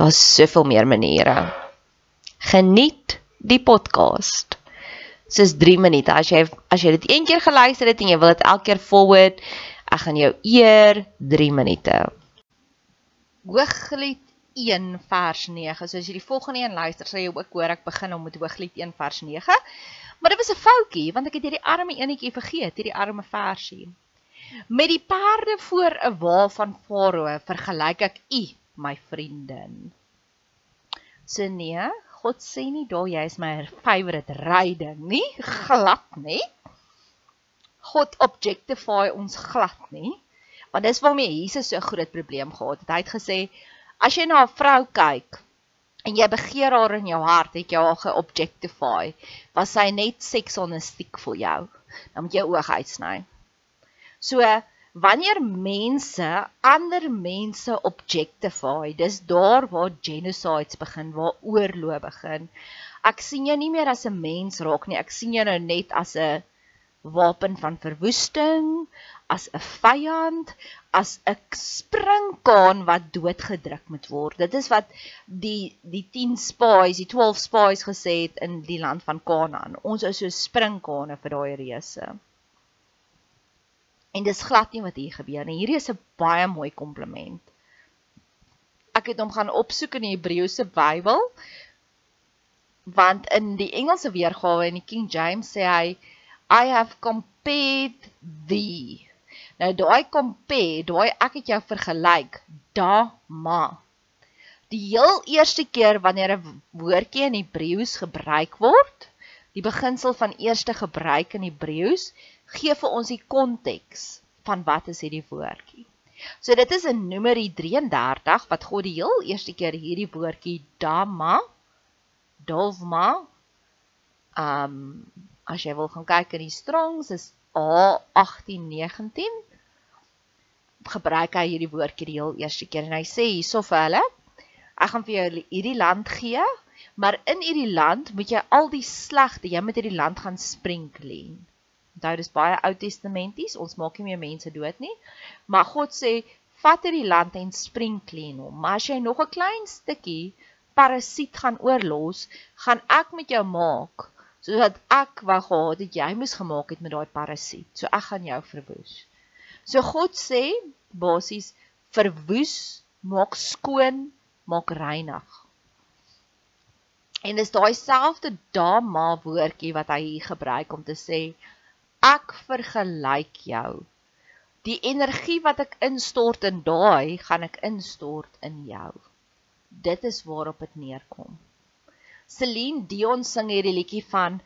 Daar's soveel meer maniere. Geniet die podcast. Dis 3 minute. As jy as jy dit een keer geluister het en jy wil dit elke keer forward, ek gaan jou eer 3 minute. Hooglied 1 vers 9. So as jy die volgende een luister, sal jy ook hoor ek begin om met Hooglied 1 vers 9. Maar dit was 'n foutjie want ek het hierdie arme enetjie vergeet, hierdie arme versie. Met die perde voor 'n wa van Farao vergelyk ek u my vriendin. So nee, God sê nie daar jy is my favorite ryding nie, glad nie. God objectify ons glad nie. Want dis waarmee Jesus so 'n groot probleem gehad het. Hy het gesê as jy na 'n vrou kyk en jy begeer haar in jou hart, het jy haar geobjectify. Was sy net seksonistiek vir jou? Dan moet jy oog uitsny. So wanneer mense ander mense objectify, dis daar waar genocides begin, waar oorloë begin. Ek sien jou nie meer as 'n mens raak nie, ek sien jou nou net as 'n wapen van verwoesting, as 'n vyand, as 'n springkaan wat doodgedruk moet word. Dit is wat die die 10 spies, die 12 spies gesê het in die land van Kanaan. Ons is so springkane vir daai reuse. En dis glad nie wat hier gebeur nie. Hierdie is 'n baie mooi kompliment. Ek het hom gaan opsoek in die Hebreëse Bybel want in die Engelse weergawe in die King James sê hy I have compared thee. Nou daai compare, daai ek het jou vergelyk, da ma. Die heel eerste keer wanneer 'n woordjie in Hebreëus gebruik word, die beginsel van eerste gebruik in Hebreëus, gee vir ons die konteks van wat is hierdie woordjie. So dit is in Numeri 33 wat God die heel eerste keer hierdie woordjie dama dovma um as jy wil gaan kyk in die Strongs is A1819 gebruik hy hierdie woordjie die heel eerste keer en hy sê hierso vir hulle ek gaan vir jou hierdie land gee maar in hierdie land moet jy al die slegte jy moet hierdie land gaan sprenkleen onthou dis baie ou testamenties ons maak nie meer mense dood nie maar God sê vat hierdie land en sprenkleen hom. Maar as jy nog 'n klein stukkie parasiet gaan oorlos gaan ek met jou maak sodat ek wou gehad het jy moes gemaak het met daai parasiet. So ek gaan jou verwoes. So God sê basies verwoes, maak skoon, maak reinig. En dis daai selfde dama woordjie wat hy hier gebruik om te sê ek vergelyk jou. Die energie wat ek instort in daai, gaan ek instort in jou. Dit is waarop dit neerkom. Celine Dion sing hierdie liedjie van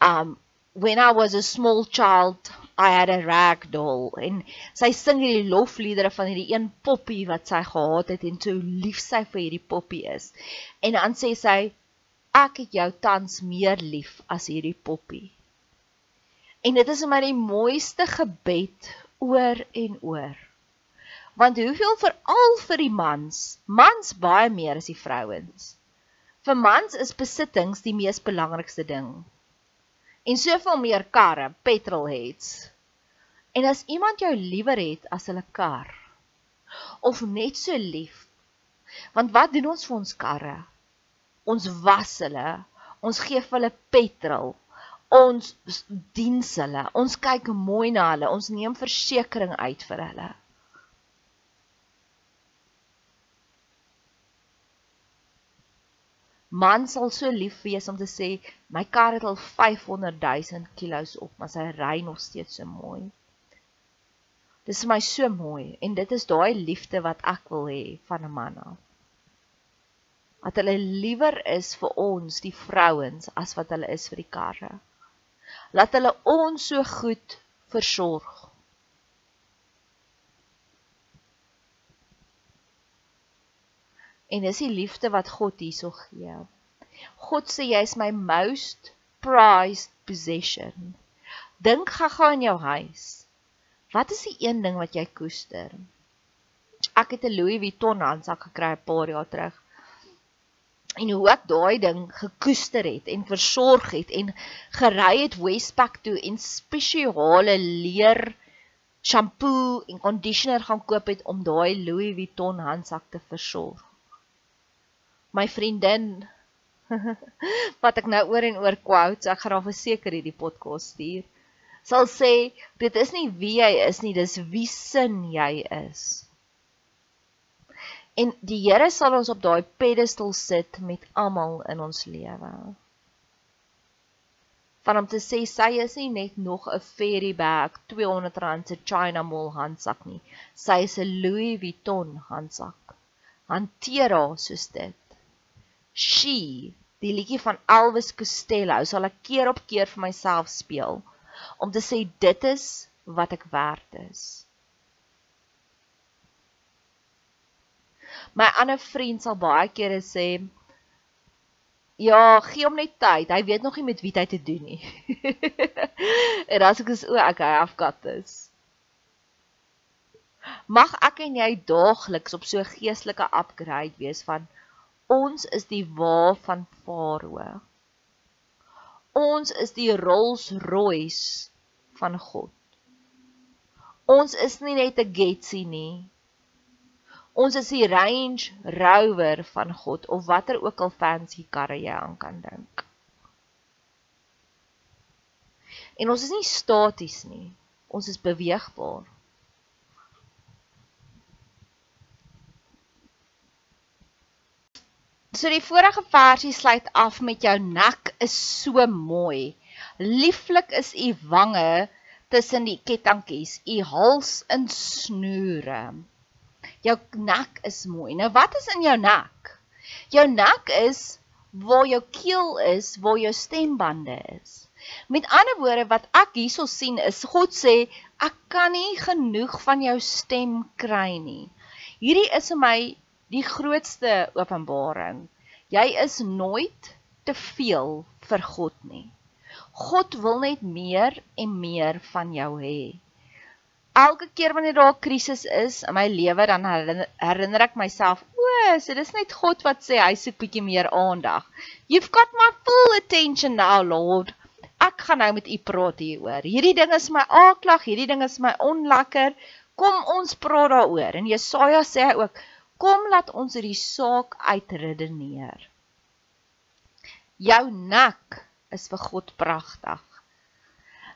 um when I was a small child I had a rag doll en sy sing hierdie lofliedere van hierdie een poppie wat sy gehad het en hoe lief sy vir hierdie poppie is. En dan sê sy ek het jou tans meer lief as hierdie poppie. En dit is my die mooiste gebed oor en oor. Want hoeveel veral vir die mans, mans baie meer as die vrouens. Vir mans is besittings die mees belangrikste ding en soveel meer karre, petrolheads. En as iemand jou liewer het as hulle kar of net so lief. Want wat doen ons vir ons karre? Ons was hulle, ons gee vir hulle petrol. Ons diens hulle, ons kyk mooi na hulle, ons neem versekerings uit vir hulle. man sal so lief wees om te sê my kar het al 500 000 kilos op, maar sy ry nog steeds so mooi. Dis vir my so mooi en dit is daai liefde wat ek wil hê van 'n man af. Dat hulle liewer is vir ons die vrouens as wat hulle is vir die karre. Laat hulle ons so goed versorg. En dis die liefde wat God hierso gee. God sê jy is my most prized possession. Dink gaga in jou huis. Wat is die een ding wat jy koester? Ek het 'n Louis Vuitton handsak gekry 'n paar jaar terug. En hoe ek daai ding gekoester het en versorg het en gery het Westpac toe en spesiale leer shampoo en conditioner gaan koop het om daai Louis Vuitton handsak te versorg my vriendin wat ek nou oor en oor quotes, ek gaan haar verseker hierdie podcast stuur, sal sê dit is nie wie jy is nie, dis wie sin jy is. En die Here sal ons op daai pedestal sit met almal in ons lewe. Van om te sê sy is nie net nog 'n fairy bag, R200 se China Mall handsak nie. Sy is 'n Louis Vuitton handsak. Hanteer haar soos dit. She, die liedjie van Elvis Costello, sal ek keer op keer vir myself speel om te sê dit is wat ek werd is. My ander vriend sal baie kere sê Ja, gee hom net tyd. Hy weet nog nie met wie hy te doen nie. en as ek is o, ek hy afkat is. Mag ek en jy daagliks op so 'n geestelike upgrade wees van Ons is die wa van Farao. Ons is die Rolls-Royce van God. Ons is nie net 'n Getsie nie. Ons is die Range Rover van God of watter ook al fancy karre jy aan kan dink. En ons is nie staties nie. Ons is beweegbaar. So die vorige versie sluit af met jou nek is so mooi. Lieflik is u wange tussen die kettingkies, u hals in snoere. Jou nek is mooi. Nou wat is in jou nek? Jou nek is waar jou keel is, waar jou stembande is. Met ander woorde wat ek hierso sien is God sê ek kan nie genoeg van jou stem kry nie. Hierdie is vir my die grootste openbaring. Jy is nooit te veel vir God nie. God wil net meer en meer van jou hê. Elke keer wanneer daar 'n krisis is in my lewe dan herinner, herinner ek myself, o, so dis net God wat sê hy soek bietjie meer aandag. You've got my full attention now, Lord. Ek gaan nou met u praat hieroor. Hierdie ding is my aaklag, hierdie ding is my onlekker. Kom ons praat daaroor. En Jesaja sê hy ook, kom laat ons hierdie saak uitredeneer. Jou nek is vir God pragtig.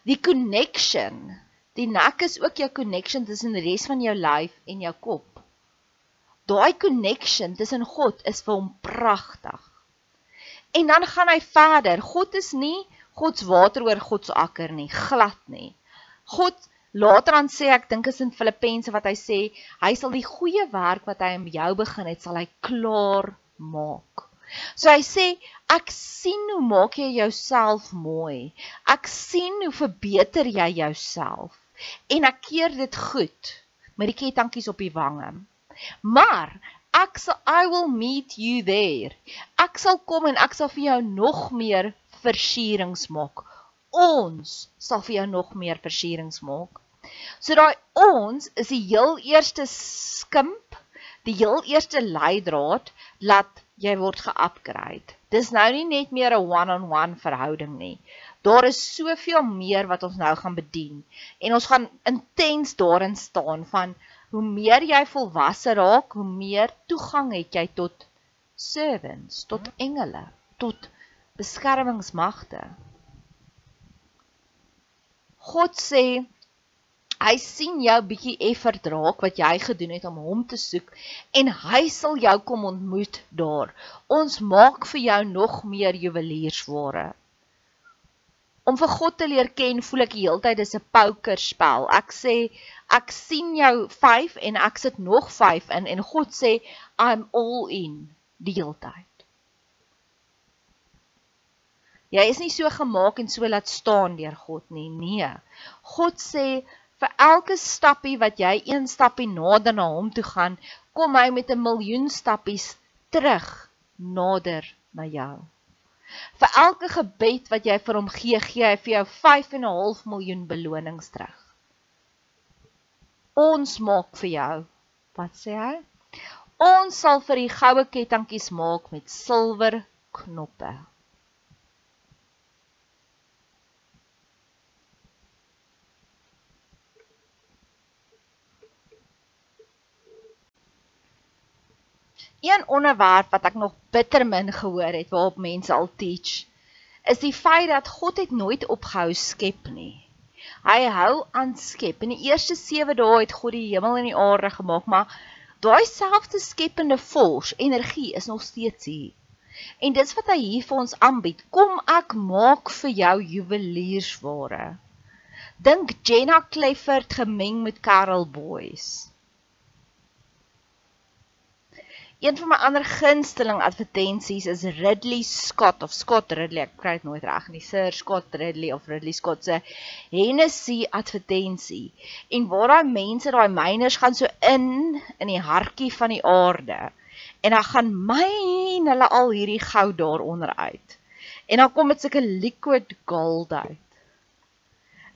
Die connection Die nek is ook jou connection tussen die res van jou lyf en jou kop. Daai connection tussen God is vir hom pragtig. En dan gaan hy verder. God is nie God se water oor God se akker nie, glad nie. God later dan sê ek dink is in Filippense wat hy sê, hy sal die goeie werk wat hy in jou begin het, sal hy klaar maak. So hy sê ek sien hoe maak jy jouself mooi. Ek sien hoe verbeter jy jouself en ek keer dit goed met die kettingkies op die wange. Maar ek sal I will meet you there. Ek sal kom en ek sal vir jou nog meer versierings maak. Ons sal vir jou nog meer versierings maak. So daai ons is die heel eerste skimp, die heel eerste leidraad laat jy word ge-upgrade. Dis nou nie net meer 'n one-on-one verhouding nie. Daar is soveel meer wat ons nou gaan bedien en ons gaan intens daarin staan van hoe meer jy volwasse raak, hoe meer toegang het jy tot servants, tot engele, tot beskermingsmagte. God sê hy sien jou bietjie effort raak wat jy gedoen het om hom te soek en hy sal jou kom ontmoet daar. Ons maak vir jou nog meer juweliersware om vir God te leer ken, voel ek die hele tyd dis 'n pokerspel. Ek sê ek sien jou 5 en ek sit nog 5 in en God sê I'm all in die hele tyd. Jy is nie so gemaak en so laat staan deur God nie. Nee. God sê vir elke stappie wat jy een stappie nader na hom toe gaan, kom hy met 'n miljoen stappies terug nader na jou. Vir elke gebed wat jy vir hom gee, gee hy vir jou 5 en 'n half miljoen belonings terug. Ons maak vir jou. Wat sê hy? Ons sal vir die goue kettingkies maak met silwer knoppe. Een onderwerp wat ek nog bitter min gehoor het waarop mense al teach, is die feit dat God het nooit opgehou skep nie. Hy hou aan skep. In die eerste 7 dae het God die hemel en die aarde gemaak, maar daai selfde skepende force, energie is nog steeds hier. En dis wat hy hier vir ons aanbied. Kom ek maak vir jou juweliersware. Dink Jenna Clifford gemeng met Carol Boys. Een van my ander gunsteling advertensies is Ridley Scott of Scott Ridley, ek kry dit nooit reg nie, Sir Scott Ridley of Ridley Scott se Hennessy advertensie. En waar daai mense, daai miners gaan so in in die hartjie van die aarde. En dan gaan myn hulle al hierdie goud daaronder uit. En dan kom dit sulke liquid gold uit.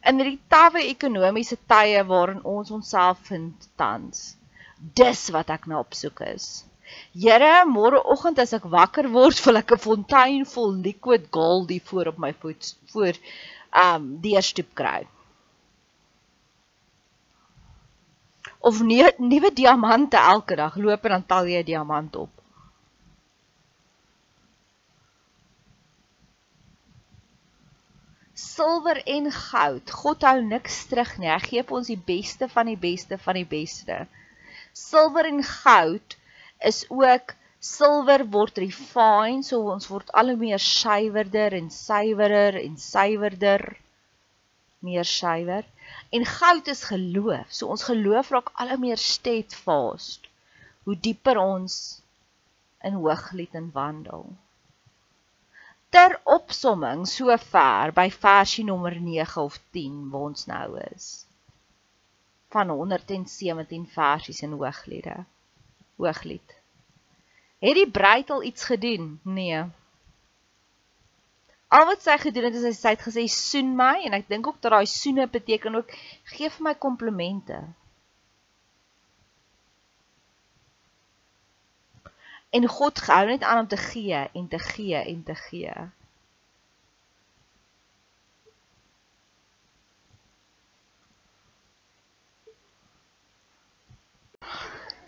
In hierdie tawwe ekonomiese tye waarin ons onsself vind tans. Dis wat ek nou op soek is. Here, môreoggend as ek wakker word, wil ek 'n fontein vol liquid gold hier voor op my voet voor um deurstoep kry. Of nie nuwe diamante elke dag loop en dan tel jy 'n diamant op. Silwer en goud. God hou niks terug nie. Hy gee ons die beste van die beste van die beste. Silwer en goud is ook silwer word refine, so ons word al hoe meer suiwerder en suiwerer en suiwerder meer suiwer. En goud is geloof. So ons geloof raak al hoe meer steadfast hoe dieper ons in hooglied en wandel. Ter opsomming sover by versie nommer 9 of 10 waar ons nou is. Van 117 versies in hoogliede. Hooglied. Het die bruid al iets gedoen? Nee. al wat sy gedoen het is sy het gesê soen my en ek dink ook dat daai soene beteken ook gee vir my komplimente. En God gehou net aan om te gee en te gee en te gee.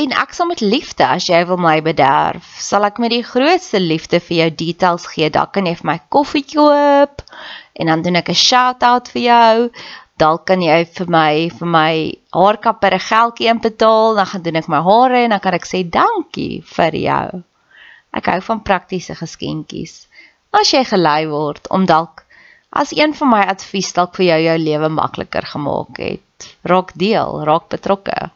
En ek sal met liefde as jy wil my bederf, sal ek met die grootste liefde vir jou details gee. Dalk kan jy vir my koffie koop en dan doen ek 'n shout-out vir jou. Dalk kan jy vir my vir my haarkapper 'n geldjie inbetaal, dan gaan doen ek my hare en dan kan ek sê dankie vir jou. Ek hou van praktiese geskenkies. As jy gelei word om dalk as een van my advies dalk vir jou jou lewe makliker gemaak het, raak deel, raak betrokke.